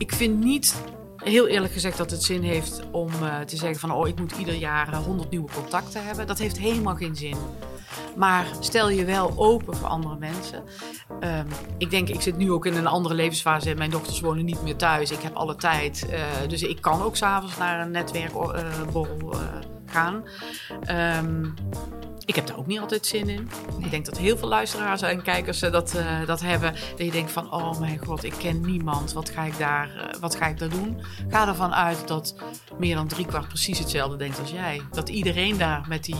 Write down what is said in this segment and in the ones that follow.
ik vind niet, heel eerlijk gezegd, dat het zin heeft om uh, te zeggen van... oh, ik moet ieder jaar 100 nieuwe contacten hebben. Dat heeft helemaal geen zin. Maar stel je wel open voor andere mensen. Um, ik denk, ik zit nu ook in een andere levensfase. Mijn dochters wonen niet meer thuis. Ik heb alle tijd. Uh, dus ik kan ook s'avonds naar een netwerkborrel uh, gaan. Um, ik heb daar ook niet altijd zin in. Ik denk dat heel veel luisteraars en kijkers dat, uh, dat hebben. Dat je denkt van, oh mijn god, ik ken niemand. Wat ga ik daar, uh, wat ga ik daar doen? Ga ervan uit dat meer dan driekwart precies hetzelfde denkt als jij. Dat iedereen daar met die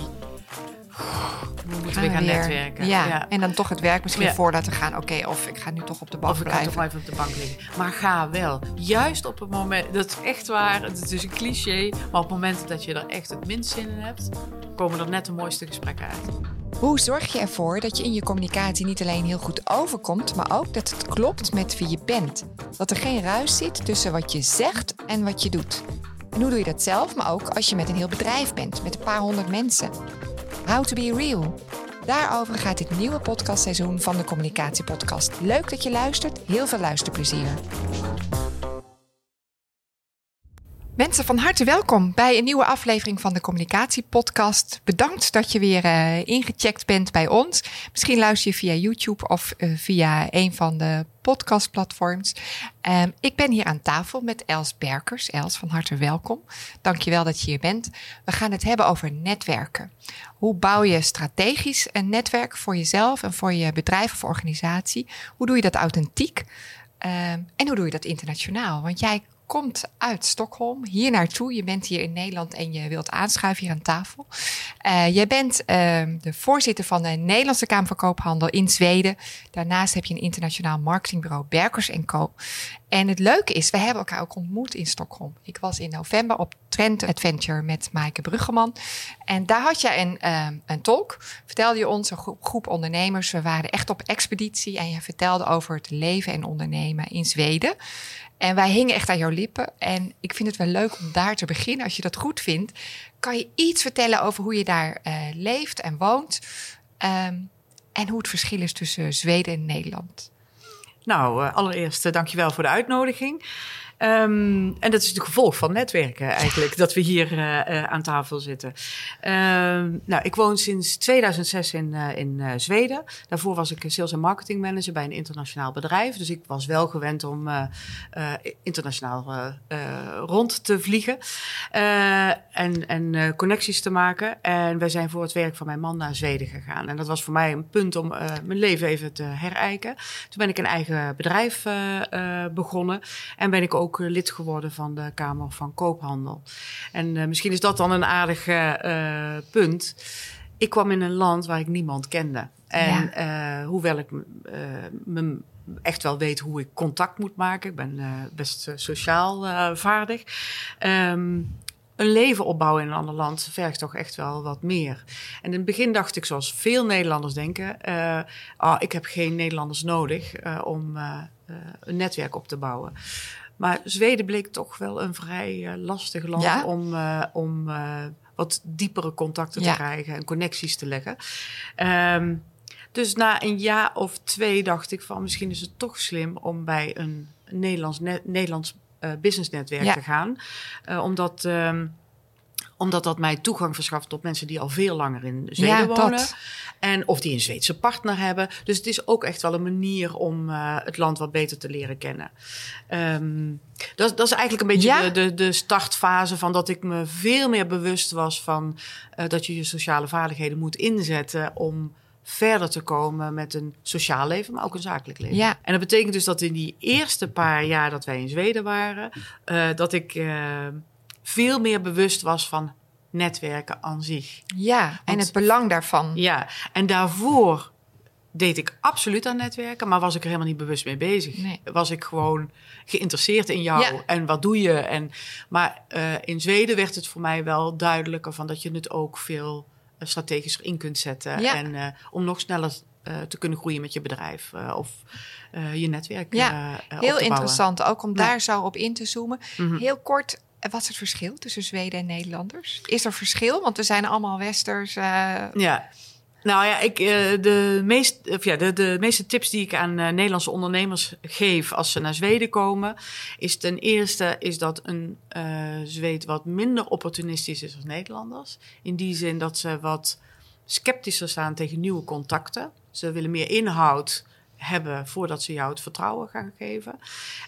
we moeten weer gaan weer. netwerken. Ja. ja. en dan toch het werk misschien ja. voor laten gaan. Oké, okay, of ik ga nu toch op de bank of blijven. Of ik ga toch even op de bank liggen. Maar ga wel. Juist op het moment, dat is echt waar, het is een cliché. Maar op het moment dat je er echt het minst zin in hebt, komen er net de mooiste gesprekken uit. Hoe zorg je ervoor dat je in je communicatie niet alleen heel goed overkomt, maar ook dat het klopt met wie je bent? Dat er geen ruis zit tussen wat je zegt en wat je doet. En hoe doe je dat zelf, maar ook als je met een heel bedrijf bent, met een paar honderd mensen? How to be real. Daarover gaat dit nieuwe podcastseizoen van de Communicatiepodcast. Leuk dat je luistert. Heel veel luisterplezier. Mensen, van harte welkom bij een nieuwe aflevering van de Communicatiepodcast. Bedankt dat je weer uh, ingecheckt bent bij ons. Misschien luister je via YouTube of uh, via een van de podcastplatforms. Um, ik ben hier aan tafel met Els Berkers. Els, van harte welkom. Dankjewel dat je hier bent. We gaan het hebben over netwerken. Hoe bouw je strategisch een netwerk voor jezelf en voor je bedrijf of organisatie? Hoe doe je dat authentiek? Um, en hoe doe je dat internationaal? Want jij komt uit Stockholm hier naartoe. Je bent hier in Nederland en je wilt aanschuiven hier aan tafel. Uh, jij bent uh, de voorzitter van de Nederlandse Kamer van Koophandel in Zweden. Daarnaast heb je een internationaal marketingbureau Berkers Co. En het leuke is, we hebben elkaar ook ontmoet in Stockholm. Ik was in november op Trend Adventure met Maaike Bruggeman. En daar had je een, um, een talk. Vertelde je ons, een groep ondernemers. We waren echt op expeditie. En je vertelde over het leven en ondernemen in Zweden. En wij hingen echt aan jouw lippen. En ik vind het wel leuk om daar te beginnen. Als je dat goed vindt, kan je iets vertellen over hoe je daar uh, leeft en woont. Um, en hoe het verschil is tussen Zweden en Nederland. Nou, uh, allereerst uh, dankjewel voor de uitnodiging. Um, en dat is het gevolg van netwerken eigenlijk, dat we hier uh, uh, aan tafel zitten. Um, nou, ik woon sinds 2006 in, uh, in Zweden. Daarvoor was ik sales en marketing manager bij een internationaal bedrijf. Dus ik was wel gewend om internationaal rond te vliegen en, en connecties te maken. En wij zijn voor het werk van mijn man naar Zweden gegaan. En dat was voor mij een punt om mijn leven even te herijken. Toen ben ik een eigen bedrijf begonnen en ben ik ook ook lid geworden van de Kamer van Koophandel. En uh, misschien is dat dan een aardig uh, punt. Ik kwam in een land waar ik niemand kende. En ja. hoewel ik me echt wel weet hoe ik contact moet maken, ik ben best sociaal vaardig. Um, een leven opbouwen in een ander land vergt toch echt wel wat meer. En in het begin dacht ik, zoals veel Nederlanders denken, uh, oh, ik heb geen Nederlanders nodig uh, om uh, een netwerk op te bouwen. Maar Zweden bleek toch wel een vrij uh, lastig land ja? om, uh, om uh, wat diepere contacten ja. te krijgen en connecties te leggen. Um, dus na een jaar of twee dacht ik van misschien is het toch slim om bij een Nederlands, Nederlands businessnetwerk ja. te gaan. omdat. Um, omdat dat mij toegang verschaft tot mensen die al veel langer in Zweden ja, wonen. Dat. En of die een Zweedse partner hebben. Dus het is ook echt wel een manier om uh, het land wat beter te leren kennen. Um, dat, dat, is eigenlijk een beetje ja. de, de, de, startfase van dat ik me veel meer bewust was van uh, dat je je sociale vaardigheden moet inzetten om verder te komen met een sociaal leven, maar ook een zakelijk leven. Ja. En dat betekent dus dat in die eerste paar jaar dat wij in Zweden waren, uh, dat ik veel meer bewust was van netwerken aan zich. Ja, Want, en het belang daarvan. Ja, en daarvoor deed ik absoluut aan netwerken, maar was ik er helemaal niet bewust mee bezig. Nee. Was ik gewoon geïnteresseerd in jou ja. en wat doe je? En, maar uh, in Zweden werd het voor mij wel duidelijker van dat je het ook veel uh, strategischer in kunt zetten. Ja. En uh, om nog sneller te kunnen groeien met je bedrijf of je netwerk. Ja, heel interessant. Ook om daar zo op in te zoomen. Mm -hmm. Heel kort, wat is het verschil tussen Zweden en Nederlanders? Is er verschil? Want we zijn allemaal westers. Uh... Ja. Nou ja, ik, eh, de, meest, of ja de, de meeste tips die ik aan uh, Nederlandse ondernemers geef als ze naar Zweden komen, is ten eerste is dat een uh, Zweed wat minder opportunistisch is als Nederlanders. In die zin dat ze wat sceptischer staan tegen nieuwe contacten. Ze willen meer inhoud hebben voordat ze jou het vertrouwen gaan geven.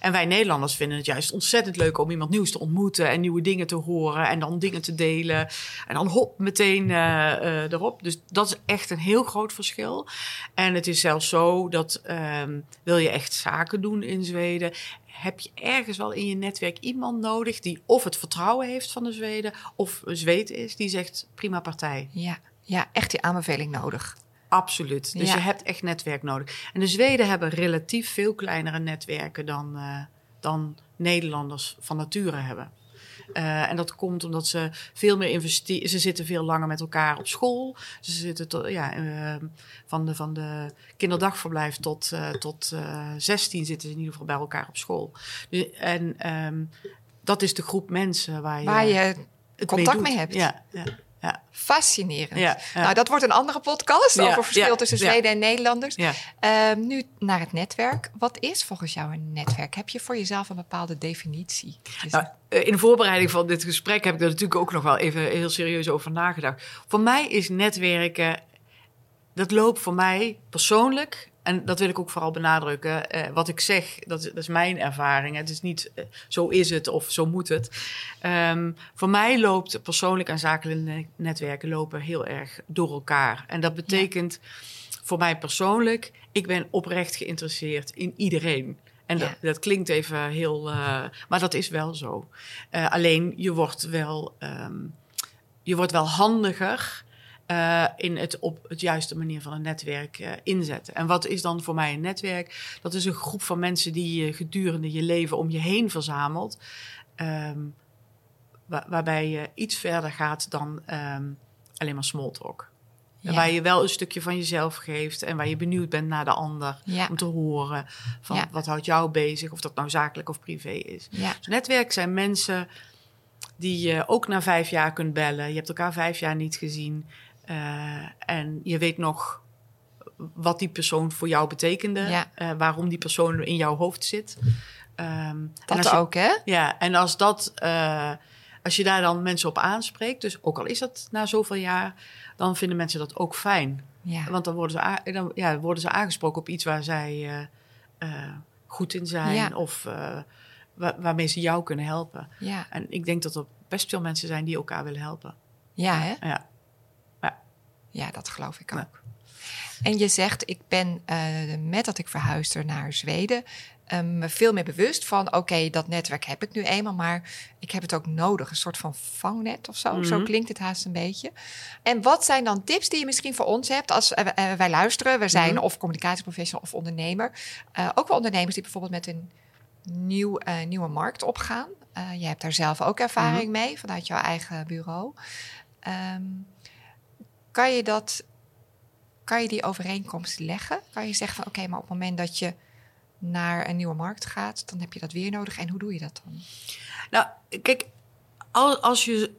En wij Nederlanders vinden het juist ontzettend leuk om iemand nieuws te ontmoeten en nieuwe dingen te horen en dan dingen te delen. En dan hop, meteen uh, uh, erop. Dus dat is echt een heel groot verschil. En het is zelfs zo dat um, wil je echt zaken doen in Zweden, heb je ergens wel in je netwerk iemand nodig die of het vertrouwen heeft van de Zweden of een Zweed is die zegt prima partij. Ja, ja echt die aanbeveling nodig. Absoluut. Dus Ja. je hebt echt netwerk nodig. En de Zweden hebben relatief veel kleinere netwerken dan, uh, dan Nederlanders van nature hebben. Uh, en dat komt omdat ze veel meer investeren. Ze zitten veel langer met elkaar op school. Ze zitten tot, ja, uh, van, de, van de kinderdagverblijf tot, uh, tot 16 zitten ze in ieder geval bij elkaar op school. Dus, en um, dat is de groep mensen waar je, waar je contact mee, mee hebt. Ja, ja. Ja. Fascinerend. Ja, ja. Nou, dat wordt een andere podcast over verschil tussen. Zweden en Nederlanders. Uh, nu naar het netwerk. Wat is volgens jou een netwerk? Heb je voor jezelf een bepaalde definitie? Dus Nou, eh, in de voorbereiding van dit gesprek heb ik er natuurlijk ook nog wel even heel serieus over nagedacht. Voor mij is netwerken, dat loopt voor mij persoonlijk en dat wil ik ook vooral benadrukken. Uh, wat ik zeg, dat is, dat is, mijn ervaring. Het is niet uh, zo is het of zo moet het. Um, voor mij loopt persoonlijk en zakelijke netwerken lopen heel erg door elkaar. En dat betekent ja. voor mij persoonlijk, ik ben oprecht geïnteresseerd in iedereen. En ja. dat, dat, klinkt even heel, uh, maar dat is wel zo. Uh, alleen je wordt wel, um, je wordt wel handiger. Uh, in het op het juiste manier van een netwerk uh, inzetten. En wat is dan voor mij een netwerk? Dat is een groep van mensen die je gedurende je leven om je heen verzamelt. Um, waar, waarbij je iets verder gaat dan um, alleen maar small talk. Ja. Waar je wel een stukje van jezelf geeft en waar je benieuwd bent naar de ander. Ja. Om te horen van Ja. wat houdt jou bezig, of dat nou zakelijk of privé is. Dus netwerk zijn mensen die je ook na vijf jaar kunt bellen. Je hebt elkaar vijf jaar niet gezien. Uh, en je weet nog wat die persoon voor jou betekende. Ja. Uh, waarom die persoon in jouw hoofd zit. Um, en Dat je- ook, hè? Ja, en als dat... uh, als je daar dan mensen op aanspreekt, dus ook al is dat na zoveel jaar, dan vinden mensen dat ook fijn. Ja. Want dan worden, ze dan, ja, worden ze aangesproken op iets waar zij goed in zijn Ja. of uh, wa- waarmee ze jou kunnen helpen. Ja. En ik denk dat er best veel mensen zijn die elkaar willen helpen. ja, hè? Ja, Ja, dat geloof ik Ja. ook. En je zegt, ik ben eh, met dat ik verhuisde naar Zweden eh, me veel meer bewust van, oké, dat netwerk heb ik nu eenmaal, maar ik heb het ook nodig. Een soort van vangnet of zo. Zo Mhm. klinkt het haast een beetje. En wat zijn dan tips die je misschien voor ons hebt als eh, eh, wij luisteren? We zijn Mhm. of communicatieprofessional of ondernemer. Ook wel ondernemers die bijvoorbeeld met een nieuw, nieuwe markt opgaan. Je hebt daar zelf ook ervaring mee vanuit jouw eigen bureau. Ehm, kan je dat, kan je die overeenkomst leggen? Kan je zeggen van oké, maar op het moment dat je naar een nieuwe markt gaat, dan heb je dat weer nodig. En hoe doe je dat dan? Nou, kijk, al- als je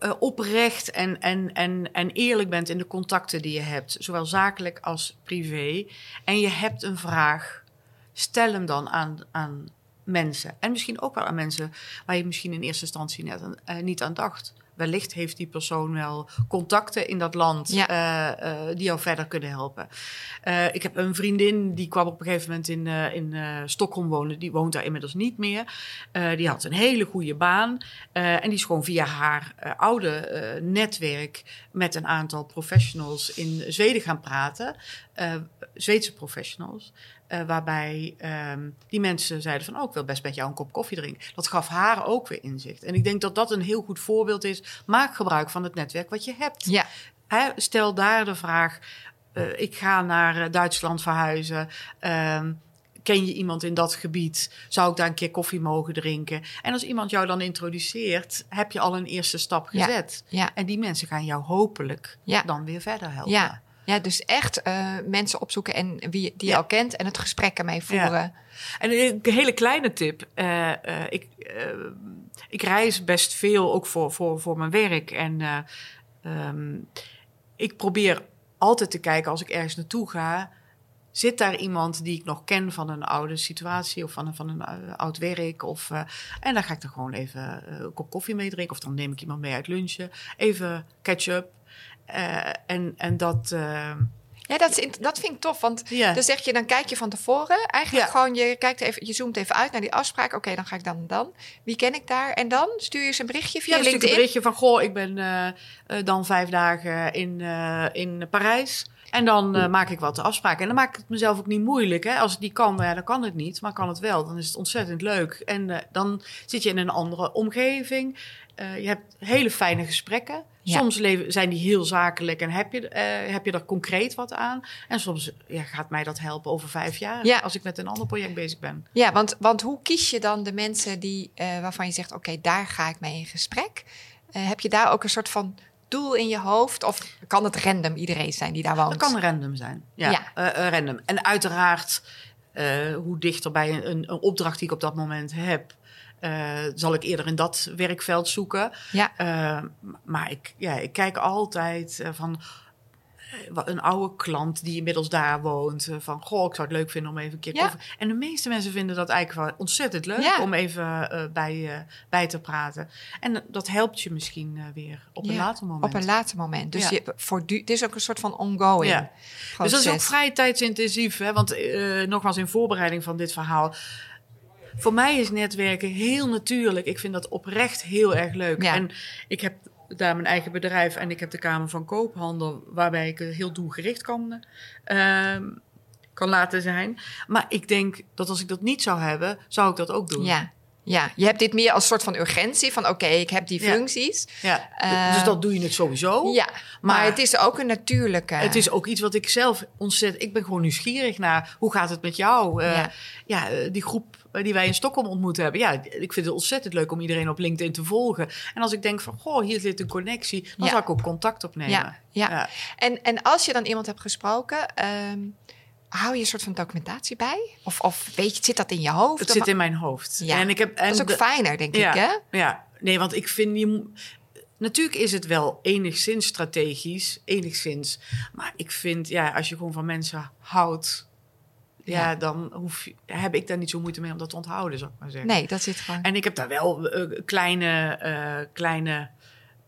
eh, oprecht en, en, en, en eerlijk bent in de contacten die je hebt, zowel zakelijk als privé, en je hebt een vraag, stel hem dan aan, aan mensen. En misschien ook wel aan mensen waar je misschien in eerste instantie net eh, niet aan dacht. Wellicht heeft die persoon wel contacten in dat land Ja. eh, eh, die jou verder kunnen helpen. Eh, ik heb een vriendin die kwam op een gegeven moment in, in Stockholm wonen. Die woont daar inmiddels niet meer. Die had een hele goede baan. En die is gewoon via haar oude netwerk met een aantal professionals in Zweden gaan praten. Zweedse professionals. Eh, waarbij ehm, die mensen zeiden van, oh, ik wil best met jou een kop koffie drinken. Dat gaf haar ook weer inzicht. En ik denk dat dat een heel goed voorbeeld is. Maak gebruik van het netwerk wat je hebt. Ja, stel daar de vraag, eh, ik ga naar eh, Duitsland verhuizen. Ehm, ken je iemand in dat gebied? Zou ik daar een keer koffie mogen drinken? En als iemand jou dan introduceert, heb je al een eerste stap Ja. gezet. ja, En die mensen gaan jou hopelijk Ja. dan weer verder helpen. ja. Ja, dus echt eh, mensen opzoeken en wie die je Ja. al kent en het gesprek ermee voeren. En een hele kleine tip. eh, eh, ik, ik reis best veel, ook voor, voor, voor mijn werk. En eh, ehm, ik probeer altijd te kijken als ik ergens naartoe ga. Zit daar iemand die ik nog ken van een oude situatie of van een, van een oud werk? Of, en dan ga ik er gewoon even een kop koffie mee drinken. Of dan neem ik iemand mee uit lunchen. Even catch-up. Eh, en, en dat. eh, Ja, dat, is, dat vind ik tof. Want ja. dan zeg je, dan kijk je van tevoren. Eigenlijk Ja. gewoon, je, kijkt even, je zoomt even uit naar die afspraak. Oké, dan ga ik dan en dan. Wie ken ik daar? En dan stuur je ze een berichtje via Ja, stuur ik een LinkedIn. berichtje van... Goh, ik ben eh, dan vijf dagen in, in Parijs. En dan maak ik wat afspraken. En dan maak ik het mezelf ook niet moeilijk. Hè? Als het niet kan, ja, dan kan het niet. Maar kan het wel, dan is het ontzettend leuk. En dan zit je in een andere omgeving. Je hebt hele fijne gesprekken. Ja. Soms leven, zijn die heel zakelijk en heb je, eh, heb je er concreet wat aan. En soms ja, gaat mij dat helpen over vijf jaar. Ja. Als ik met een ander project bezig ben. Ja, want, want hoe kies je dan de mensen die, eh, waarvan je zegt, oké, daar ga ik mee in gesprek? Eh, heb je daar ook een soort van doel in je hoofd? Of kan het random iedereen zijn die daar woont? Dat kan random zijn. Ja, random. En uiteraard, hoe dichter bij een, een opdracht die ik op dat moment heb, eh, zal ik eerder in dat werkveld zoeken. Ja. Eh, maar ik, ja, ik kijk altijd eh, van een oude klant die inmiddels daar woont. van, goh, ik zou het leuk vinden om even een keer Ja. koffie... En de meeste mensen vinden dat eigenlijk wel ontzettend leuk Ja. om even bij, bij te praten. En dat helpt je misschien weer op een later moment. Op een later moment. Dus je, voortdu- het is ook een soort van ongoing. Dus dat is ook vrij tijdsintensief. Hè? Want nogmaals, in voorbereiding van dit verhaal. Voor mij is netwerken heel natuurlijk. Ik vind dat oprecht heel erg leuk. Ja. En ik heb daar mijn eigen bedrijf en ik heb de Kamer van Koophandel, waarbij ik heel doelgericht kan, ehm, kan laten zijn. Maar ik denk dat als ik dat niet zou hebben, zou ik dat ook doen. Ja. ja, je hebt dit meer als soort van urgentie. Van oké, ik heb die functies. Ja, Eh, dus dat doe je het sowieso. Ja, maar, Maar- het is ook een natuurlijke... Het is ook iets wat ik zelf ontzettend. Ik ben gewoon nieuwsgierig naar hoe gaat het met jou? Eh, Ja. ja, eh, die groep die wij in Stockholm ontmoet hebben. Ja, ik vind het ontzettend leuk om iedereen op LinkedIn te volgen. En als ik denk van, goh, hier zit een connectie, dan Ja. zou ik ook contact opnemen. Ja, ja. Ja. En, en als je dan iemand hebt gesproken, ehm, hou je een soort van documentatie bij? Of, of weet je, zit dat in je hoofd? Het Of- zit in mijn hoofd. Ja, En ik heb, en dat is ook de- fijner, denk ik, hè? Ja, nee, want ik vind je. Natuurlijk is het wel enigszins strategisch, enigszins. Maar ik vind, ja, als je gewoon van mensen houdt, ja, dan hoef je, heb ik daar niet zo moeite mee om dat te onthouden, zou ik maar zeggen. Nee, dat zit gewoon... En ik heb daar wel eh, kleine, eh, kleine.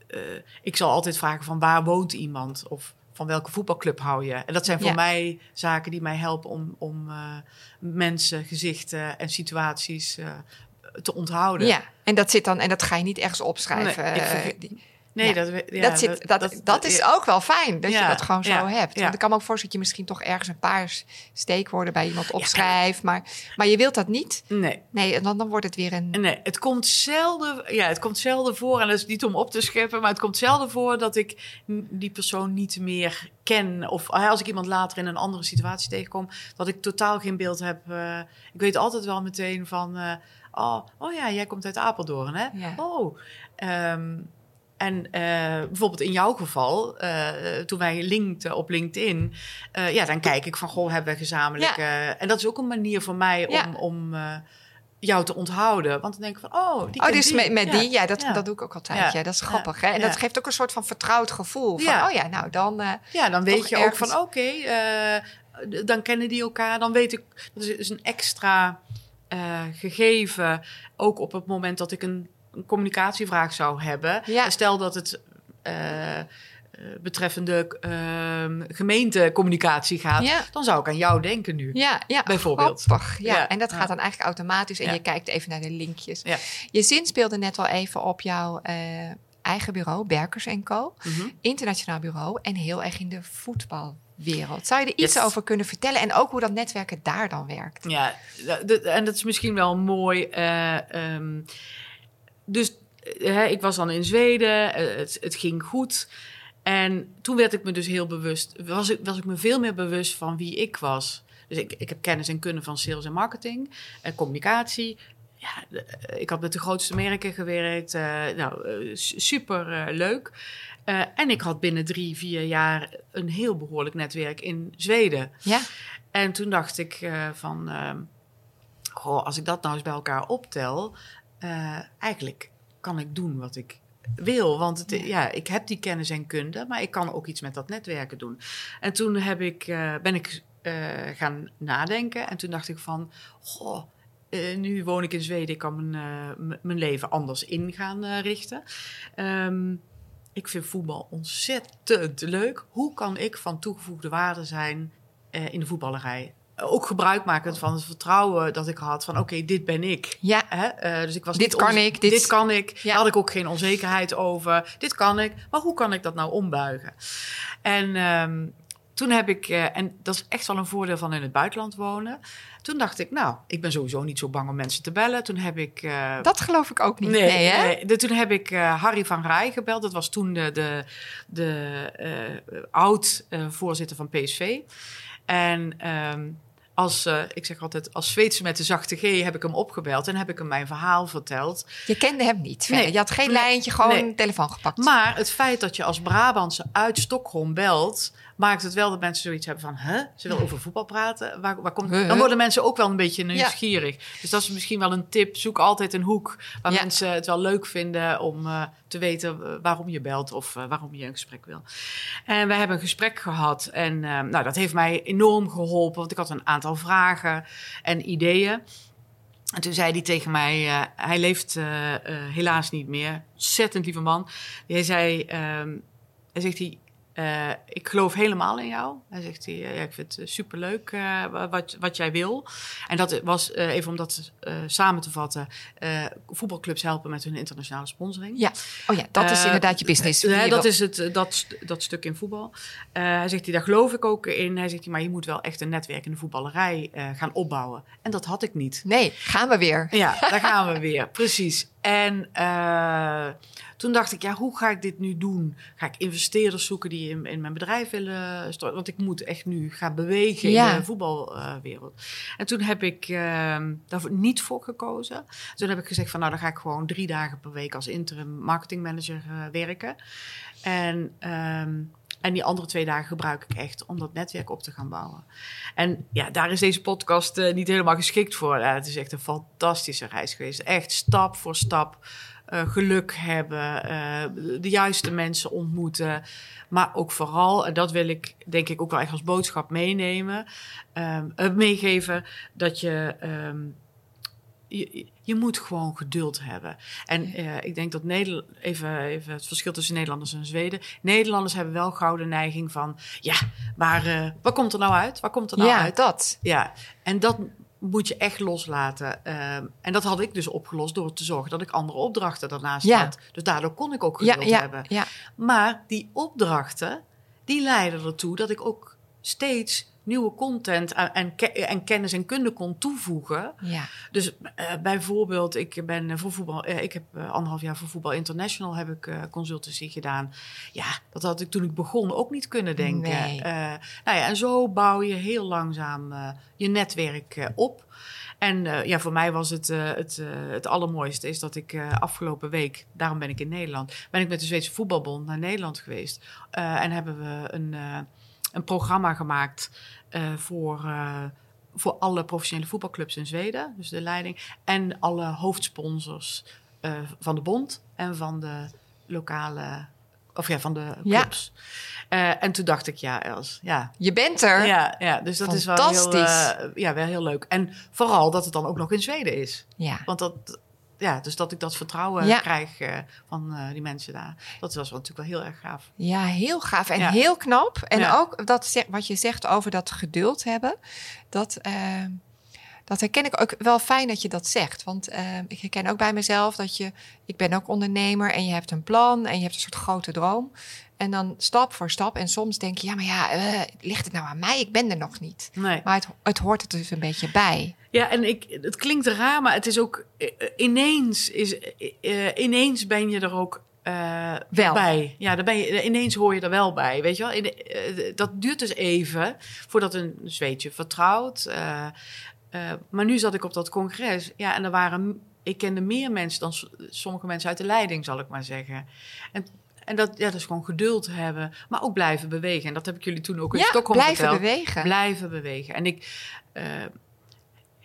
eh, ik zal altijd vragen van waar woont iemand of van welke voetbalclub hou je. En dat zijn voor Ja. mij zaken die mij helpen om, om mensen, gezichten en situaties te onthouden. Ja, en dat zit dan, en dat ga je niet ergens opschrijven. Nee, ik vergeet- die- Nee, dat, ja, dat, zit, dat, dat, is ook wel fijn, dat je dat gewoon zo hebt. ja. Want ik kan me ook voorstellen dat je misschien toch ergens een paar steekwoorden bij iemand opschrijft. Maar, maar je wilt dat niet. Nee. Nee, en dan, dan wordt het weer een... Nee, het komt zelden, ja, het komt zelden voor, en dat is niet om op te scheppen, maar het komt zelden voor dat ik die persoon niet meer ken. Of ah, als ik iemand later in een andere situatie tegenkom, dat ik totaal geen beeld heb. eh, ik weet altijd wel meteen van, eh, oh, oh ja, jij komt uit Apeldoorn, hè? Ja. Oh. Ehm, en eh, bijvoorbeeld in jouw geval, eh, toen wij linkten op LinkedIn, eh, ja, dan kijk ik van, goh, hebben we gezamenlijk. eh, en dat is ook een manier voor mij Ja. om, jou te onthouden. Want dan denk ik van, oh, die Oh, dus die. met, met die, ja, dat, dat doe ik ook altijd. Ja. Dat is grappig. Hè? En dat geeft ook een soort van vertrouwd gevoel. Van, Ja. oh ja, nou dan... Ja, dan weet je ook van, oké, dan kennen die elkaar. Dan weet ik, dat is is een extra gegeven. Ook op het moment dat ik een, een communicatievraag zou hebben. Ja. Stel dat het... eh, eh, betreffende ehm, gemeentecommunicatie gaat, Ja. dan zou ik aan jou denken nu. ja, ja, Bijvoorbeeld. grappig. Ja. Ja. En dat gaat dan eigenlijk automatisch. En je kijkt even naar de linkjes. Ja. Je zin speelde net al even op jouw eh, eigen bureau, Berkers Co. Mhm. Internationaal bureau. En heel erg in de voetbalwereld. Zou je er iets Yes. over kunnen vertellen? En ook hoe dat netwerken daar dan werkt? Ja, en dat is misschien wel mooi. eh, ehm, dus eh, hè, ik was dan in Zweden, eh, het, het ging goed. En toen werd ik me dus heel bewust, was ik, was ik me veel meer bewust van wie ik was. Dus ik, ik heb kennis en kunnen van sales en marketing en communicatie. Ja, de- eh, ik had met de grootste merken gewerkt. eh, nou, eh, su- super eh, leuk. Eh, en ik had binnen drie, vier jaar een heel behoorlijk netwerk in Zweden. Ja, En toen dacht ik eh, van, ehm, goh, als ik dat nou eens bij elkaar optel, eh, eigenlijk kan ik doen wat ik wil. Want het, Ja. ja. ik heb die kennis en kunde, maar ik kan ook iets met dat netwerken doen. En toen heb ik, eh, ben ik eh, gaan nadenken. En toen dacht ik van, goh, nu woon ik in Zweden. Ik kan mijn, mijn leven anders in gaan richten. Ehm, ik vind voetbal ontzettend leuk. Hoe kan ik van toegevoegde waarde zijn in de voetballerij? Ook gebruikmakend van het vertrouwen dat ik had van oké, dit ben ik. Ja, Hè? Eh, dus ik was Dit kan ik, dit- dit kan ik. Ja. Daar had ik ook geen onzekerheid over. Dit kan ik, maar hoe kan ik dat nou ombuigen? En ehm, toen heb ik, eh, en dat is echt wel een voordeel van in het buitenland wonen. Toen dacht ik, nou, ik ben sowieso niet zo bang om mensen te bellen. Toen heb ik. eh, dat geloof ik ook niet. Nee, Nee, hè? nee. De- toen heb ik Harry van Rij gebeld. Dat was toen de, de, de oud-voorzitter van PSV. En ehm, als, eh, ik zeg altijd, als Zweedse met de zachte G heb ik hem opgebeld en heb ik hem mijn verhaal verteld. Je kende hem niet. Nee. Je had geen lijntje, gewoon Nee. telefoon gepakt. Maar het feit dat je als Brabantse uit Stockholm belt, maakt het wel dat mensen zoiets hebben van, hè, ze wil over voetbal praten. Waar, waar komt... Dan worden mensen ook wel een beetje nieuwsgierig. Dus dat is misschien wel een tip. Zoek altijd een hoek waar Ja. mensen het wel leuk vinden om eh, te weten eh, waarom je belt of eh, waarom je een gesprek wil. En we hebben een gesprek gehad en nou, dat heeft mij enorm geholpen, want ik had een aantal vragen en ideeën. En toen zei hij tegen mij, hij leeft helaas niet meer. Ontzettend lieve man. Hij zei, ehm, hij zegt hij, eh, ik geloof helemaal in jou. Hij zegt hij, eh, ja, ik vind het superleuk eh, wat, wat jij wil. En dat was even om dat samen te vatten. voetbalclubs helpen met hun internationale sponsoring. Ja, oh ja, dat is inderdaad je business. dat wil- is het, dat, dat stuk in voetbal. Hij zegt, hij, daar geloof ik ook in. Hij zegt, hij, maar je moet wel echt een netwerk in de voetballerij gaan opbouwen. En dat had ik niet. Nee, gaan we weer. Ja, daar gaan we weer. Precies. En eh, toen dacht ik, ja, hoe ga ik dit nu doen? Ga ik investeerders zoeken die in, in mijn bedrijf willen storten? Want ik moet echt nu gaan bewegen Ja. in de voetbalwereld. en toen heb ik eh, daarvoor niet voor gekozen. Toen heb ik gezegd van, nou, dan ga ik gewoon drie dagen per week als interim marketingmanager eh, werken. En... ehm, en die andere twee dagen gebruik ik echt om dat netwerk op te gaan bouwen. En ja, daar is deze podcast eh, niet helemaal geschikt voor. Het is echt een fantastische reis geweest. Echt stap voor stap eh, geluk hebben, eh, de juiste mensen ontmoeten. Maar ook vooral, en dat wil ik denk ik ook wel echt als boodschap meenemen, ehm, eh, meegeven, dat je, ehm, je, je moet gewoon geduld hebben. En eh, ik denk dat Nederland, even, even het verschil tussen Nederlanders en Zweden. Nederlanders hebben wel gouden neiging van, ja, maar eh, wat komt er nou uit? Wat komt er nou ja, uit? dat. Ja, en dat moet je echt loslaten. Ehm, en dat had ik dus opgelost door te zorgen dat ik andere opdrachten daarnaast Ja. had. Dus daardoor kon ik ook Ja, geduld ja, hebben. ja. Maar die opdrachten, die leiden ertoe dat ik ook steeds nieuwe content en, en, ke- en kennis en kunde kon toevoegen. ja. Dus eh, bijvoorbeeld, ik ben voor voetbal, eh, ik heb eh, anderhalf jaar voor Voetbal International heb ik eh, consultancy gedaan. Ja, dat had ik toen ik begon ook niet kunnen denken. Nee. Nou ja, en zo bouw je heel langzaam je netwerk op. En ja, voor mij was het, het, het allermooiste is dat ik afgelopen week, daarom ben ik in Nederland, ben ik met de Zweedse Voetbalbond naar Nederland geweest. En hebben we een, een programma gemaakt eh, voor, eh, voor alle professionele voetbalclubs in Zweden, dus de leiding, en alle hoofdsponsors eh, van de bond en van de lokale, of ja, van de Ja. clubs. Eh, en toen dacht ik, ja, Els, ja, Je bent er. ja, ja, dus dat is wel heel, ja, wel heel leuk. En vooral dat het dan ook nog in Zweden is. Ja. Want dat, ja, dus dat ik dat vertrouwen Ja. krijg eh, van eh, die mensen daar. Dat was wel natuurlijk wel heel erg gaaf. Ja, heel gaaf en Ja. heel knap. En Ja. ook dat, wat je zegt over dat geduld hebben. Dat, eh, dat herken ik ook wel fijn dat je dat zegt. Want eh, ik herken ook bij mezelf dat je... Ik ben ook ondernemer en je hebt een plan en je hebt een soort grote droom. En dan stap voor stap. En soms denk je, ja, maar ja, eh, ligt het nou aan mij? Ik ben er nog niet. Nee. Maar het, het hoort er dus een beetje bij. Ja, en ik, het klinkt raar, maar het is ook eh, eh, ineens, is, ineens ben je er ook Wel. bij. Ja, dan ben je, ineens hoor je er wel bij, weet je wel. In, dat duurt dus even voordat een Zweedje vertrouwt. maar nu zat ik op dat congres, ja, en er waren, ik kende meer mensen dan sommige mensen uit de leiding, zal ik maar zeggen. En, en dat, ja, dat is gewoon geduld hebben, maar ook blijven bewegen. En dat heb ik jullie toen ook in Ja, Stockholm blijven verteld. bewegen. Blijven bewegen. En ik, eh,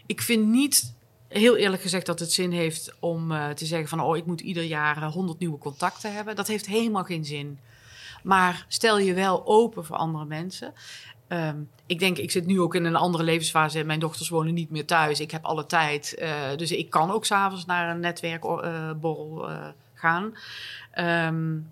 ik vind niet heel eerlijk gezegd dat het zin heeft om uh, te zeggen van... oh, ik moet ieder jaar 100 nieuwe contacten hebben. Dat heeft helemaal geen zin. Maar stel je wel open voor andere mensen. Um, ik denk, ik zit nu ook in een andere levensfase. Mijn dochters wonen niet meer thuis. Ik heb alle tijd. Uh, dus ik kan ook s'avonds naar een netwerkborrel uh, gaan. Um,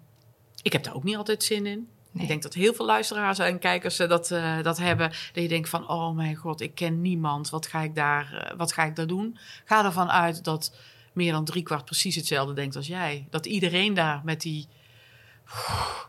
ik heb daar ook niet altijd zin in. Nee. Ik denk dat heel veel luisteraars en kijkers dat, uh, dat hebben. Dat je denkt van, oh mijn god, ik ken niemand. Wat ga ik daar, uh, wat ga ik daar doen? Ga ervan uit dat meer dan driekwart precies hetzelfde denkt als jij. Dat iedereen daar met die...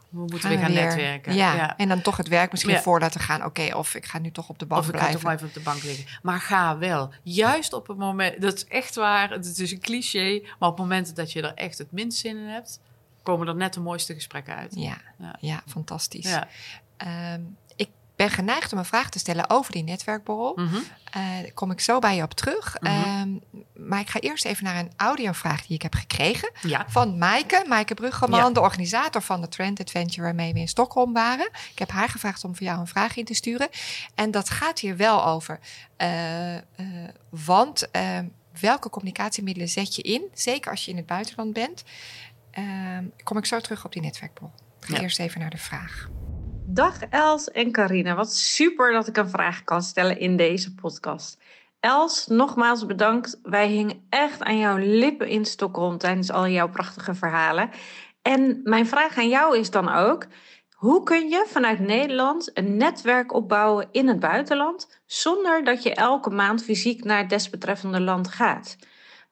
We moeten gaan weer gaan weer. netwerken. Ja. ja. en dan toch het werk misschien ja. voor laten gaan. Oké, okay, of ik ga nu toch op de bank of blijven. Of ik ga toch maar even op de bank liggen. Maar ga wel. Juist op het moment... Dat is echt waar. Het is een cliché. Maar op het moment dat je er echt het minst zin in hebt komen er net de mooiste gesprekken uit. Ja, ja. ja fantastisch. Ja. Um, ik ben geneigd om een vraag te stellen over die netwerkborrel. Mm -hmm. uh, kom ik zo bij je op terug. Mm -hmm. um, maar ik ga eerst even naar een audiovraag die ik heb gekregen. Ja. Van Maaike, Maaike Bruggeman, de organisator van de Trend Adventure waarmee we in Stockholm waren. Ik heb haar gevraagd om voor jou een vraag in te sturen. En dat gaat hier wel over. Uh, uh, want welke communicatiemiddelen zet je in? Zeker als je in het buitenland bent. Um, kom ik zo terug op die netwerkbol. Ga ja. eerst even naar de vraag. Dag Els en Carina. Wat super dat ik een vraag kan stellen in deze podcast. Els, nogmaals bedankt. Wij hingen echt aan jouw lippen in Stockholm tijdens al jouw prachtige verhalen. En mijn vraag aan jou is dan ook: hoe kun je vanuit Nederland een netwerk opbouwen in het buitenland zonder dat je elke maand fysiek naar het desbetreffende land gaat?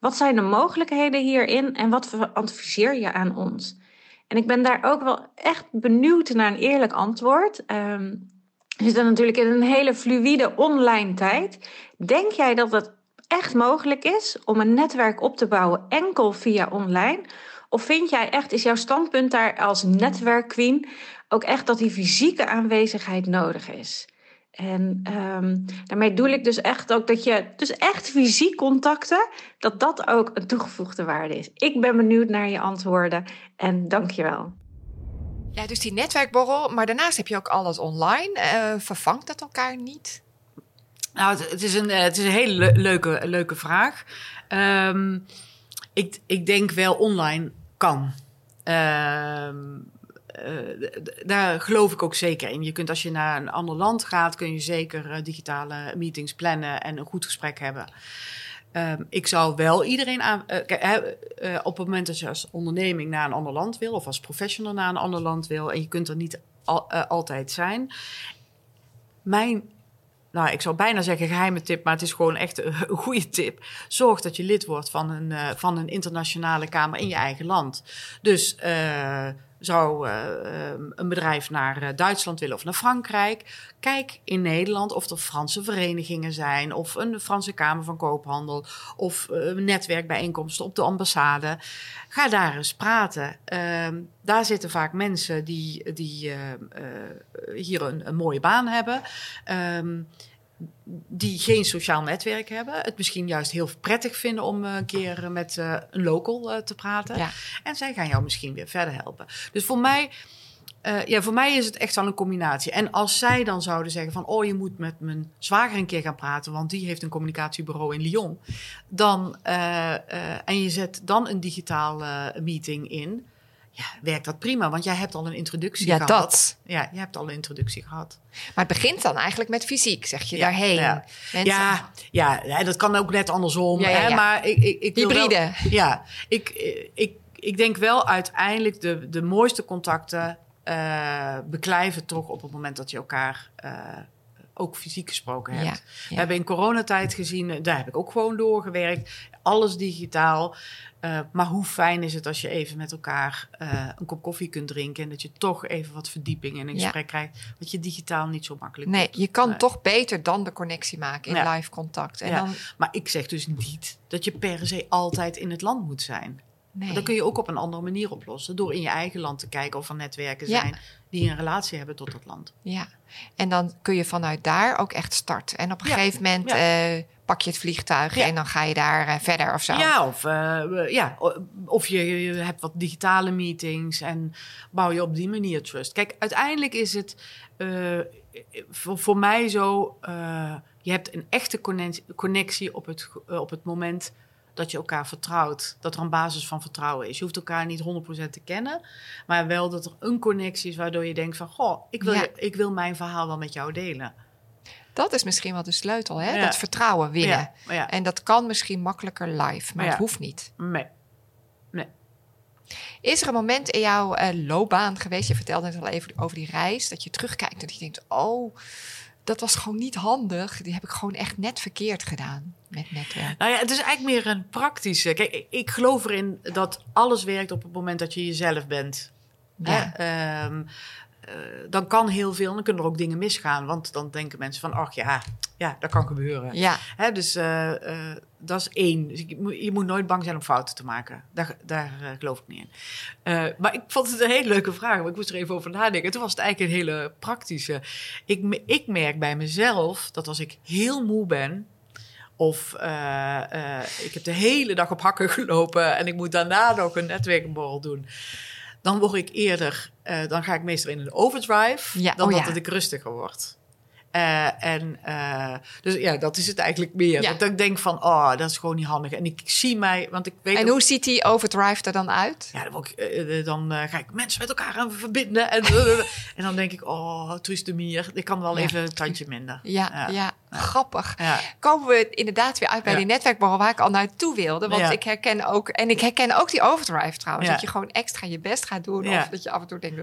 Wat zijn de mogelijkheden hierin en wat adviseer je aan ons? En ik ben daar ook wel echt benieuwd naar een eerlijk antwoord. Um, we zitten natuurlijk in een hele fluïde online tijd. Denk jij dat het echt mogelijk is om een netwerk op te bouwen enkel via online? Of vind jij echt, is jouw standpunt daar als netwerkqueen ook echt dat die fysieke aanwezigheid nodig is? En um, daarmee doe ik dus echt ook dat je, dus echt fysiek contacten, dat dat ook een toegevoegde waarde is. Ik ben benieuwd naar je antwoorden en dank je wel. Ja, dus die netwerkborrel, maar daarnaast heb je ook alles online. Uh, vervangt dat elkaar niet? Nou, het, het, is, een, het is een hele le leuke, leuke vraag. Um, ik, ik denk wel online kan. Um, daar geloof ik ook zeker in. Je kunt als je naar een ander land gaat, kun je zeker uh, digitale meetings plannen en een goed gesprek hebben. Um, ik zou wel iedereen aan. Uh, op het moment dat je als onderneming naar een ander land wil, of als professional naar een ander land wil, en je kunt er niet al, altijd zijn. Mijn nou, ik zou bijna zeggen geheime tip, maar het is gewoon echt een goede tip. Zorg dat je lid wordt van een, van een internationale kamer in je eigen land. Dus zou uh, een bedrijf naar Duitsland willen of naar Frankrijk. Kijk in Nederland of er Franse verenigingen zijn, of een Franse Kamer van Koophandel, of netwerkbijeenkomsten op de ambassade. Ga daar eens praten. Uh, daar zitten vaak mensen die, die hier een, mooie baan hebben. Die geen sociaal netwerk hebben. Het misschien juist heel prettig vinden om een keer met uh, een local uh, te praten. Ja. En zij gaan jou misschien weer verder helpen. Dus voor mij, uh, ja, voor mij is het echt wel een combinatie. En als zij dan zouden zeggen van... oh, je moet met mijn zwager een keer gaan praten... want die heeft een communicatiebureau in Lyon. Dan, en je zet dan een digitaal meeting in... Ja, werkt dat prima, want jij hebt al een introductie ja, gehad. Dat. Ja, je hebt al een introductie gehad. Maar het begint dan eigenlijk met fysiek, zeg je, ja, daarheen. Ja. Ja, ja, dat kan ook net andersom. Ja, Hè? Maar ik, ik, ik Hybride. Wel, ja, ik, ik, ik denk wel uiteindelijk de, de mooiste contacten uh, beklijven toch op het moment dat je elkaar... Uh, ook fysiek gesproken hebt. Ja, ja. We hebben in coronatijd gezien, daar heb ik ook gewoon doorgewerkt. Alles digitaal. Uh, maar hoe fijn is het als je even met elkaar uh, een kop koffie kunt drinken... en dat je toch even wat verdieping in een ja. gesprek krijgt... wat je digitaal niet zo makkelijk Nee, doet. je kan nee. toch beter dan de connectie maken in ja. live contact. En ja. dan... Maar ik zeg dus niet dat je per se altijd in het land moet zijn. Nee. Dat kun je ook op een andere manier oplossen. Door in je eigen land te kijken of er netwerken zijn... die een relatie hebben tot dat land. Ja, en dan kun je vanuit daar ook echt starten. En op een gegeven moment... Uh, pak je het vliegtuig en dan ga je daar uh, verder of zo. Ja, of, uh, ja, of je, je, hebt wat digitale meetings en bouw je op die manier trust. Kijk, uiteindelijk is het voor, voor, mij zo je hebt een echte connectie- connectie op het, eh, op het moment dat je elkaar vertrouwt. Dat er een basis van vertrouwen is. Je hoeft elkaar niet 100% te kennen, maar wel dat er een connectie is waardoor je denkt van, goh, ik wil, Ja. je- ik wil mijn verhaal wel met jou delen. Dat is misschien wel de sleutel, hè? Ja. Dat vertrouwen winnen. Ja. En dat kan misschien makkelijker live, maar het hoeft niet. Nee. Is er een moment in jouw eh, loopbaan geweest, je vertelde net al even over die reis, dat je terugkijkt en dat je denkt, oh, dat was gewoon niet handig. Die heb ik gewoon echt net verkeerd gedaan met netwerk. Nou ja, het is eigenlijk meer een praktische. Kijk, ik- geloof erin dat alles werkt op het moment dat je jezelf bent. Ja. Hè? Eh, dan kan heel veel, dan kunnen er ook dingen misgaan. Want dan denken mensen van, ach ja, ja dat kan gebeuren. Ja, Hè, dus eh, eh, dat is één. Dus je, moet- je moet nooit bang zijn om fouten te maken. Daar, daar geloof ik niet in. Maar ik vond het een hele leuke vraag. Maar ik moest er even over nadenken. Toen was het eigenlijk een hele praktische. Ik, ik merk bij mezelf dat als ik heel moe ben... Of ik heb de hele dag op hakken gelopen... en ik moet daarna nog een netwerkborrel doen... dan word ik eerder... eh, dan ga ik meestal in een overdrive... Ja, dan oh dat ja. ik rustiger word. Eh, en eh, dus ja, dat is het eigenlijk meer. Ja. Dat ik denk van, oh, dat is gewoon niet handig. En ik zie mij, want ik weet en ook- hoe ziet die overdrive er dan uit? ja, dan, word ik, eh, dan ga ik mensen met elkaar aan verbinden. En, en dan denk ik, oh, Truus de Mier, ik kan wel Ja. even een tandje minder. Ja, ja, Ja. grappig. Komen we inderdaad weer uit bij die netwerkborrel waar ik al naartoe wilde. Want ik herken ook, en ik herken ook die overdrive trouwens. Dat je gewoon extra je best gaat doen. Of dat je af en toe denkt.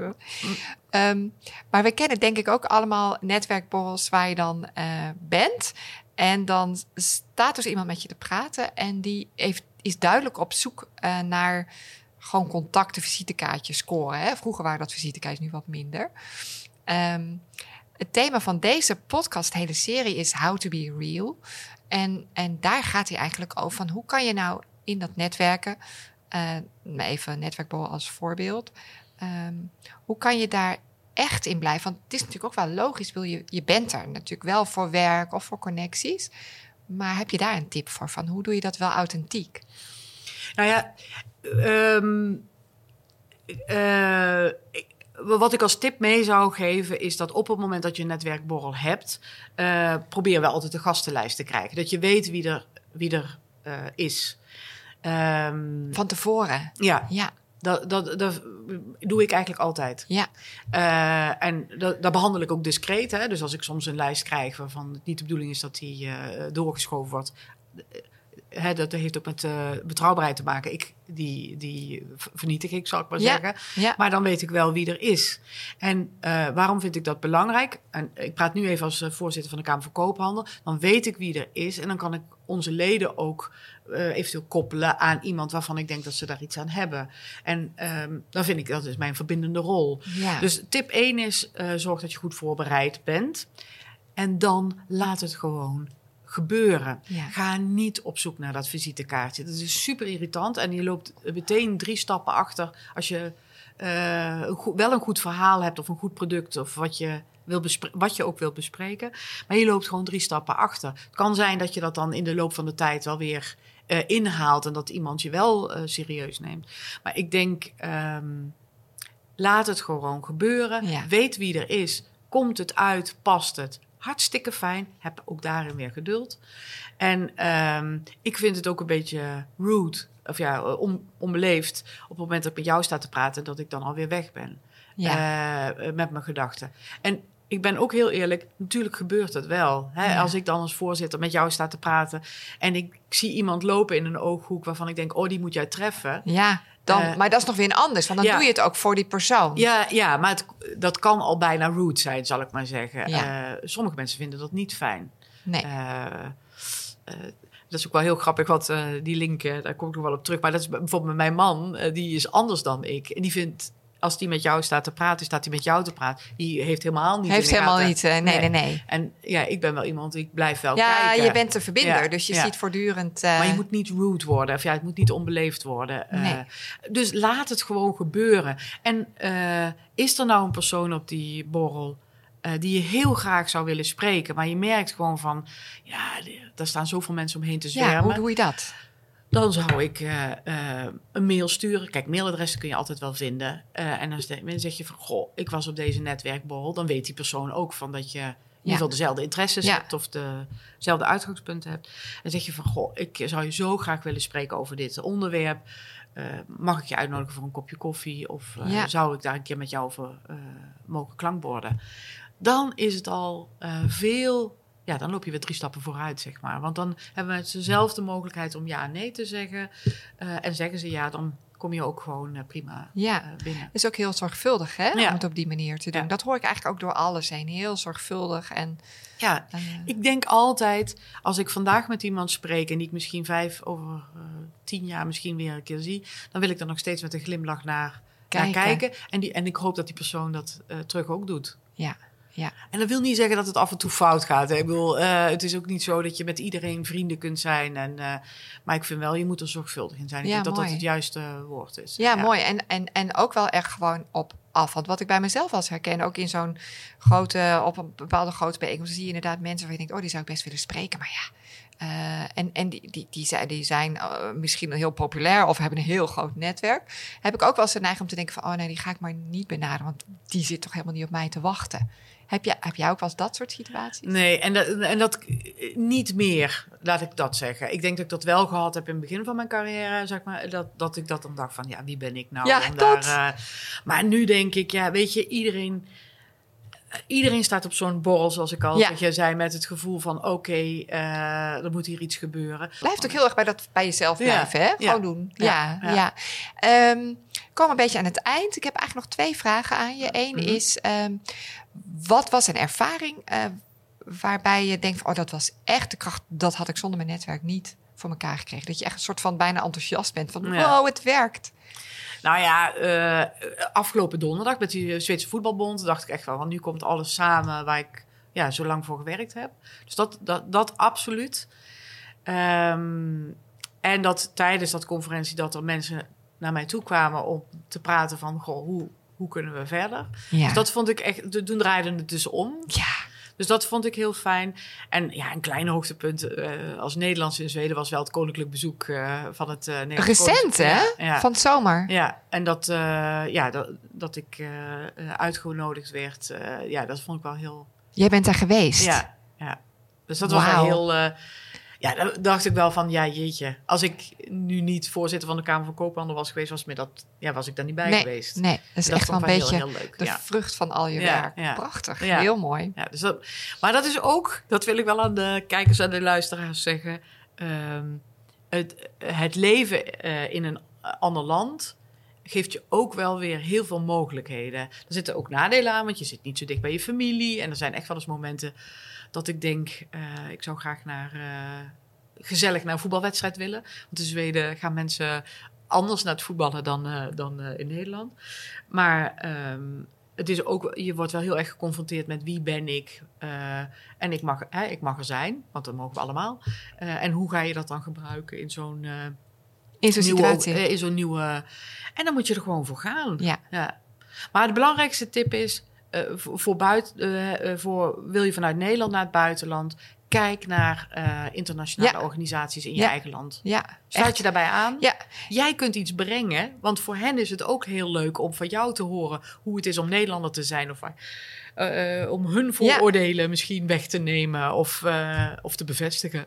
Ehm, maar we kennen denk ik ook allemaal netwerkborrels waar je dan eh, bent. En dan staat dus iemand met je te praten. En die heeft, is duidelijk op zoek eh, naar gewoon contacten, visitekaartjes scoren. Hè? Vroeger waren dat visitekaartjes, nu wat minder. Ehm, het thema van deze podcast, hele serie, is How to be real. En, en daar gaat hij eigenlijk over van hoe kan je nou in dat netwerken, eh, even netwerkborrel als voorbeeld, ehm, hoe kan je daar echt in blijven? Want het is natuurlijk ook wel logisch, wil je, je bent er natuurlijk wel voor werk of voor connecties. Maar heb je daar een tip voor? Van hoe doe je dat wel authentiek? Nou ja, ehm, eh, wat ik als tip mee zou geven is dat op het moment dat je een netwerkborrel hebt, eh, probeer wel altijd een gastenlijst te krijgen. Dat je weet wie er, wie er eh, is. Ehm, Van tevoren. ja, Ja, dat, dat, dat doe ik eigenlijk altijd. ja, Eh, en dat, dat behandel ik ook discreet. Hè? Dus als ik soms een lijst krijg waarvan het niet de bedoeling is dat die eh, doorgeschoven wordt. Dat heeft ook met eh, betrouwbaarheid te maken. Ik, die, die vernietig ik, zal ik maar Ja. zeggen. ja. Maar dan weet ik wel wie er is. En eh, waarom vind ik dat belangrijk? En ik praat nu even als eh, voorzitter van de Kamer van Koophandel. Dan weet ik wie er is. En dan kan ik onze leden ook eventueel koppelen aan iemand waarvan ik denk dat ze daar iets aan hebben. En ehm, dan vind ik dat is mijn verbindende rol. ja. Dus tip 1 is: zorg dat je goed voorbereid bent. En dan laat het gewoon gebeuren. Ja. Ga niet op zoek naar dat visitekaartje. Dat is super irritant. En je loopt meteen drie stappen achter als je eh, wel een goed verhaal hebt of een goed product of wat je, wil wat je ook wilt bespreken. Maar je loopt gewoon drie stappen achter. Het kan zijn dat je dat dan in de loop van de tijd wel weer eh, inhaalt en dat iemand je wel eh, serieus neemt. Maar ik denk, ehm, laat het gewoon gebeuren. Ja. Weet wie er is. Komt het uit? Past het? Hartstikke fijn. Heb ook daarin weer geduld. En ehm, ik vind het ook een beetje rude, of ja, on, onbeleefd op het moment dat ik met jou sta te praten, dat ik dan alweer weg ben ja. eh, met mijn gedachten. En ik ben ook heel eerlijk, natuurlijk gebeurt het wel. Hè? Ja. Als ik dan als voorzitter met jou sta te praten en ik zie iemand lopen in een ooghoek waarvan ik denk, oh, die moet jij treffen. ja. Dan, eh, maar dat is nog weer een anders, want dan ja. doe je het ook voor die persoon. Ja, ja maar het, dat kan al bijna rude zijn, zal ik maar zeggen. Ja. Eh, sommige mensen vinden dat niet fijn. Nee. Eh, dat is ook wel heel grappig, wat eh, die link, daar kom ik nog wel op terug. Maar dat is bijvoorbeeld met mijn man, die is anders dan ik. En die vindt, als die met jou staat te praten, staat hij met jou te praten. Die heeft helemaal niet. Heeft de helemaal niet. eh, nee, nee, nee. En ja, ik ben wel iemand, ik blijf wel Ja, kijken. je bent een verbinder, Ja, dus je ja. ziet voortdurend. eh, Maar je moet niet rude worden, of ja, het moet niet onbeleefd worden. Eh, Nee. dus laat het gewoon gebeuren. En is er nou een persoon op die borrel die je heel graag zou willen spreken, maar je merkt gewoon van, ja, daar staan zoveel mensen omheen te ja, zwermen. hoe doe je dat? Dan zou ik eh, eh, een mail sturen. Kijk, mailadressen kun je altijd wel vinden. Eh, en dan zeg je van, goh, ik was op deze netwerkborrel. Dan weet die persoon ook van dat je ieder geval dezelfde interesses Ja. hebt of de- dezelfde uitgangspunten hebt. En zeg je van, goh, ik zou je zo graag willen spreken over dit onderwerp. Mag ik je uitnodigen voor een kopje koffie? Of Ja. zou ik daar een keer met jou over mogen klankborden? Dan is het al veel... Ja, dan loop je weer drie stappen vooruit, zeg maar. Want dan hebben we zelf de mogelijkheid om ja en nee te zeggen. Eh, en zeggen ze ja, dan kom je ook gewoon eh, prima Ja. eh, binnen. is ook heel zorgvuldig hè, Ja. om het op die manier te doen. Ja. Dat hoor ik eigenlijk ook door alles heen. Heel zorgvuldig en... Ja, Ik denk altijd, als ik vandaag met iemand spreek en die ik misschien vijf over tien jaar misschien weer een keer zie, dan wil ik er nog steeds met een glimlach naar kijken. Naar Kijken. En, die, en ik hoop dat die persoon dat terug ook doet. ja, ja. En dat wil niet zeggen dat het af en toe fout gaat. Hè. Ik bedoel, eh, het is ook niet zo dat je met iedereen vrienden kunt zijn. En, eh, maar ik vind wel, je moet er zorgvuldig in zijn. Ik Ja, denk dat dat het juiste woord is. Ja, mooi. En, en, en ook wel echt gewoon op afstand. Wat ik bij mezelf als herken, ook in zo'n grote, op een bepaalde grote bijeenkomst, zie je inderdaad mensen waar je denkt, oh, die zou ik best willen spreken. Maar ja, eh, en, en die, die, die zijn, die zijn misschien heel populair of hebben een heel groot netwerk. Heb ik ook wel eens de neiging om te denken van, oh nee, die ga ik maar niet benaderen, want die zit toch helemaal niet op mij te wachten. Heb, jij heb jij ook wel eens dat soort situaties? Nee, en dat, en dat niet meer, laat ik dat zeggen. Ik denk dat ik dat wel gehad heb in het begin van mijn carrière, zeg maar. Dat, dat ik dat dan dacht van, ja, wie ben ik nou? Ja, dat. Daar, eh, maar nu denk ik, ja, weet je, iedereen... Iedereen staat op zo'n borrel, zoals ik al Ja. je zei, met het gevoel van: oké, eh, er moet hier iets gebeuren. Blijft ook heel erg bij, dat, bij jezelf Ja, blijven, hè? ja. Gewoon doen. Ja, Ja, ja. ja. We komen een beetje aan het eind. Ik heb eigenlijk nog twee vragen aan je. Eén Mhm. is, ehm, wat was een ervaring eh, waarbij je denkt... van, oh, dat was echt de kracht, dat had ik zonder mijn netwerk niet voor elkaar gekregen. Dat je echt een soort van bijna enthousiast bent. Van, Ja. wow, het werkt. Nou ja, eh, afgelopen donderdag met die Zweedse voetbalbond dacht ik echt wel, want nu komt alles samen waar ik ja, zo lang voor gewerkt heb. Dus dat, dat, dat absoluut. Ehm, en dat tijdens dat conferentie dat er mensen naar mij toe kwamen om te praten van, goh, hoe, hoe kunnen we verder? Ja. Dus dat vond ik echt, de- toen draaide het dus om. ja. Dus dat vond ik heel fijn. En ja, een klein hoogtepunt eh, als Nederlands in Zweden was wel het koninklijk bezoek eh, van het uh, Recent, hè? Ja. Van het zomer. Ja, en dat, ja, dat, dat ik uitgenodigd werd, ja, dat vond ik wel heel. Jij bent daar geweest. Ja, ja. Dus dat was wel heel. Ja, daar dacht ik wel van, ja, jeetje. Als ik nu niet voorzitter van de Kamer van Koophandel was geweest, was, me dat, ja, was ik daar niet bij nee, geweest. nee, dat is Dat echt wel een ik heel, beetje heel leuk. de ja. vrucht van al je Ja, werk. ja. Prachtig, Ja. heel mooi. Ja, dus dat, maar dat is ook, dat wil ik wel aan de kijkers en de luisteraars zeggen. ehm, het, het leven eh, in een ander land geeft je ook wel weer heel veel mogelijkheden. Er zitten ook nadelen aan, want je zit niet zo dicht bij je familie. En er zijn echt wel eens momenten dat ik denk, eh, ik zou graag naar, eh, gezellig naar een voetbalwedstrijd willen. Want in Zweden gaan mensen anders naar het voetballen dan, eh, dan in Nederland. Maar ehm, het is ook, je wordt wel heel erg geconfronteerd met wie ben ik. en ik mag, hè, ik mag er zijn, want dat mogen we allemaal. En hoe ga je dat dan gebruiken in zo'n In zo'n nieuwe, situatie. eh, in zo'n nieuwe. En dan moet je er gewoon voor gaan. Ja. ja. Maar de belangrijkste tip is: eh, voor, voor, buiten, eh, voor wil je vanuit Nederland naar het buitenland, kijk naar internationale Ja. organisaties in je Ja. eigen land. ja, Sluit echt. je daarbij aan. Ja, Jij kunt iets brengen, want voor hen is het ook heel leuk om van jou te horen hoe het is om Nederlander te zijn. Of om hun vooroordelen misschien weg te nemen of, of te bevestigen.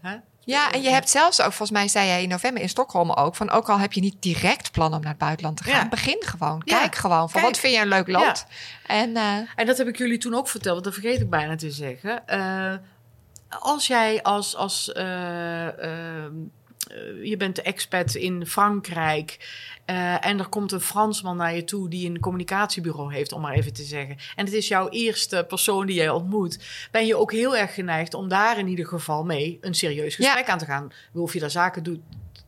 Hè? Ja, en je hebt zelfs ook, volgens mij zei jij in november in Stockholm ook, van ook al heb je niet direct plan om naar het buitenland te gaan, Ja. begin gewoon. Ja, Kijk gewoon van kijk. wat vind je een leuk land. En eh, En dat heb ik jullie toen ook verteld, want dat vergeet ik bijna te zeggen. Eh, als jij als, als eh, je bent expat in Frankrijk eh, en er komt een Fransman naar je toe die een communicatiebureau heeft, om maar even te zeggen. En het is jouw eerste persoon die jij ontmoet, ben je ook heel erg geneigd om daar in ieder geval mee een serieus Ja. gesprek aan te gaan. Of je daar zaken doet.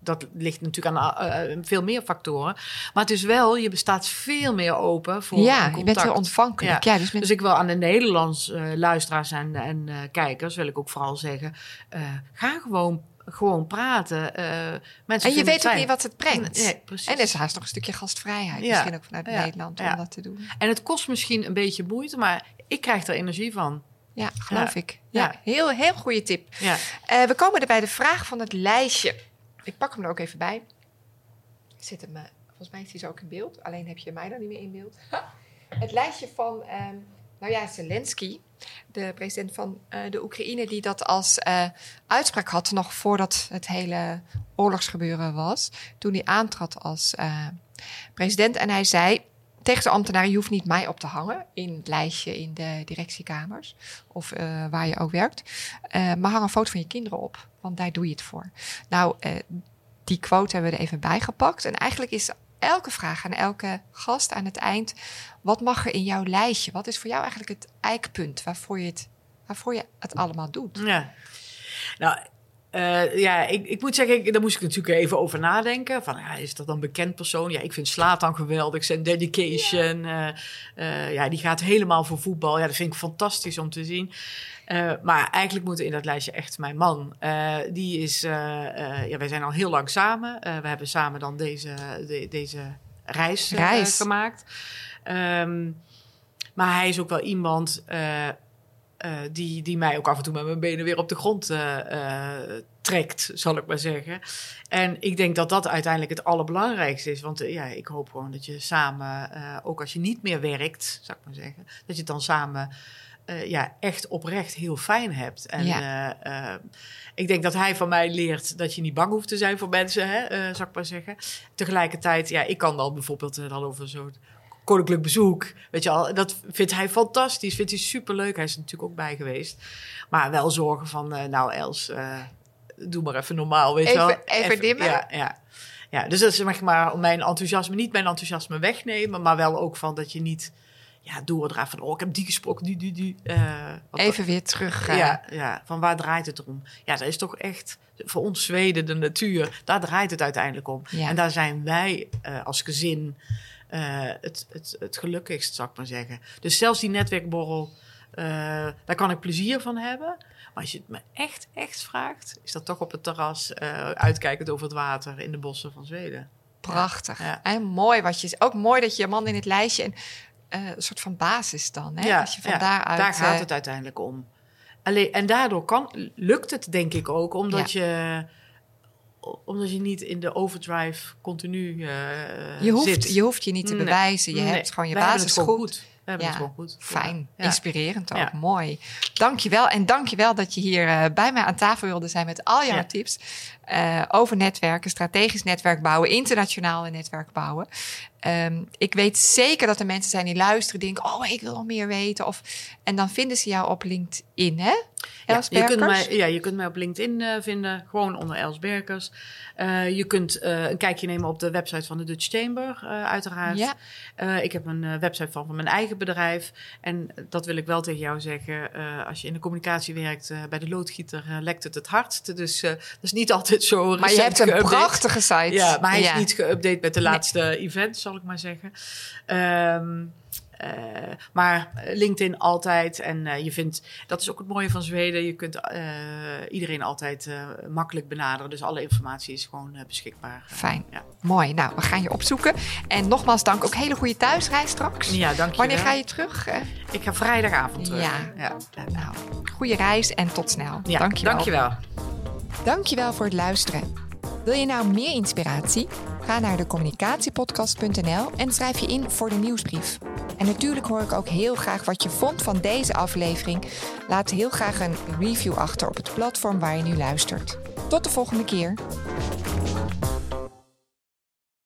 Dat ligt natuurlijk aan eh, eh, veel meer factoren. Maar het is wel, je bestaat veel meer open voor ja, een je bent contact. heel ontvankelijk. Ja, dus met, Dus ik wil aan de Nederlands eh, luisteraars en, en kijkers, wil ik ook vooral zeggen, ga gewoon, gewoon praten. Eh, mensen en je weet ook niet wat het brengt. Nee, precies. en er is haast nog een stukje gastvrijheid, Ja, misschien ook vanuit ja, Nederland, om ja. dat te doen. En het kost misschien een beetje moeite, maar ik krijg er energie van. Ja, geloof ik. Ja. Heel, heel goede tip. Eh, we komen er bij de vraag van het lijstje. Ik pak hem er ook even bij. Zit hem, eh, volgens mij is hij zo ook in beeld. Alleen heb je mij dan niet meer in beeld. het lijstje van, ehm, nou ja, Zelensky. De president van uh, de Oekraïne, die dat als uh, uitspraak had nog voordat het hele oorlogsgebeuren was. Toen hij aantrad als uh, president. En hij zei tegen de ambtenaren: Je hoeft niet mij op te hangen in het lijstje in de directiekamers of waar je ook werkt. maar hang een foto van je kinderen op, want daar doe je het voor. Nou, die quote hebben we er even bij gepakt. En eigenlijk is elke vraag aan elke gast aan het eind: wat mag er in jouw lijstje? Wat is voor jou eigenlijk het eikpunt waarvoor je het, waarvoor je het allemaal doet? Ja, nou. Uh, ja, ik, ik moet zeggen, ik, daar moest ik natuurlijk even over nadenken. Van, ja, is dat dan een bekend persoon? Ja, ik vind Slatan geweldig. Zijn dedication. Ja. Uh, uh, ja, die gaat helemaal voor voetbal. Ja, dat vind ik fantastisch om te zien. Uh, maar eigenlijk moet in dat lijstje echt mijn man. Uh, die is, uh, ja, wij zijn al heel lang samen. we hebben samen dan deze, de, deze reis, reis. gemaakt. Um, maar hij is ook wel iemand die, die mij ook af en toe met mijn benen weer op de grond trekt, zal ik maar zeggen. En ik denk dat dat uiteindelijk het allerbelangrijkste is. Want ja, ik hoop gewoon dat je samen, ook als je niet meer werkt, zou ik maar zeggen, dat je het dan samen uh, ja, echt oprecht heel fijn hebt. En ja. uh, ik denk dat hij van mij leert dat je niet bang hoeft te zijn voor mensen, hè, zou ik maar zeggen. Tegelijkertijd, ja, ik kan dan bijvoorbeeld dan over zo'n koninklijk bezoek, weet je al, dat vindt hij fantastisch, vindt hij superleuk. Hij is er natuurlijk ook bij geweest. Maar wel zorgen van, nou Els, doe maar even normaal, weet even, je wel. Even, even dimmen? Ja, ja. Ja, dus dat is zeg maar mijn enthousiasme, niet mijn enthousiasme wegnemen, maar wel ook van dat je niet ja, doordraaien van, oh, ik heb die gesproken, die, die, die. Uh, Even weer terug. Uh, ja, ja, van waar draait het om? Ja, dat is toch echt voor ons Zweden, de natuur, daar draait het uiteindelijk om. Ja. En daar zijn wij uh, als gezin het, het, het gelukkigst, zou ik maar zeggen. Dus zelfs die netwerkborrel, daar kan ik plezier van hebben. Maar als je het me echt, echt vraagt, is dat toch op het terras, uitkijkend over het water in de bossen van Zweden. Prachtig. Ja. En mooi wat je. Ook mooi dat je man in het lijstje. En uh, een soort van basis dan. Hè? Ja, Als je van ja, daaruit, daar gaat uh, het uiteindelijk om. Alleen, en daardoor kan, lukt het denk ik ook, omdat, ja. je, omdat je niet in de overdrive continu uh, je hoeft, zit. Je hoeft je niet te bewijzen. Je Nee. hebt gewoon je Wij basis goed. We hebben Ja, het gewoon goed. Fijn, Ja. inspirerend ook, Ja. mooi. Dankjewel en dankjewel dat je hier eh, bij mij aan tafel wilde zijn met al jouw tips eh, over netwerken, strategisch netwerk bouwen, internationaal netwerk bouwen. Ehm, ik weet zeker dat er mensen zijn die luisteren, denken, oh, ik wil nog meer weten. Of, en dan vinden ze jou op LinkedIn, hè? Ja, je, kunt mij, ja, je kunt mij op LinkedIn eh, vinden, gewoon onder Els Berkers. Eh, je kunt een kijkje nemen op de website van de Dutch Chamber, uiteraard. Ja. Ik heb een website van, van mijn eigen bedrijf. En dat wil ik wel tegen jou zeggen. als je in de communicatie werkt, bij de loodgieter lekt het het hardst. Dus dat is niet altijd zo Maar je hebt een geüpdate. prachtige site. Ja, maar hij Ja. is niet geüpdate met de laatste event, zal ik maar zeggen. Ehm, eh, maar LinkedIn altijd. En eh, je vindt, dat is ook het mooie van Zweden. Je kunt eh, iedereen altijd makkelijk benaderen. Dus alle informatie is gewoon beschikbaar. Fijn. Ja, Mooi, nou, we gaan je opzoeken. En nogmaals dank, ook hele goede thuisreis straks. ja dank je Wanneer wel. ga je terug? Ik ga vrijdagavond terug. Ja. Nou, goede reis en tot snel. Ja, Dankjewel. dankjewel. Dankjewel voor het luisteren. Wil je nou meer inspiratie? Ga naar de communicatiepodcast.nl en schrijf je in voor de nieuwsbrief. En natuurlijk hoor ik ook heel graag wat je vond van deze aflevering. Laat heel graag een review achter op het platform waar je nu luistert. Tot de volgende keer.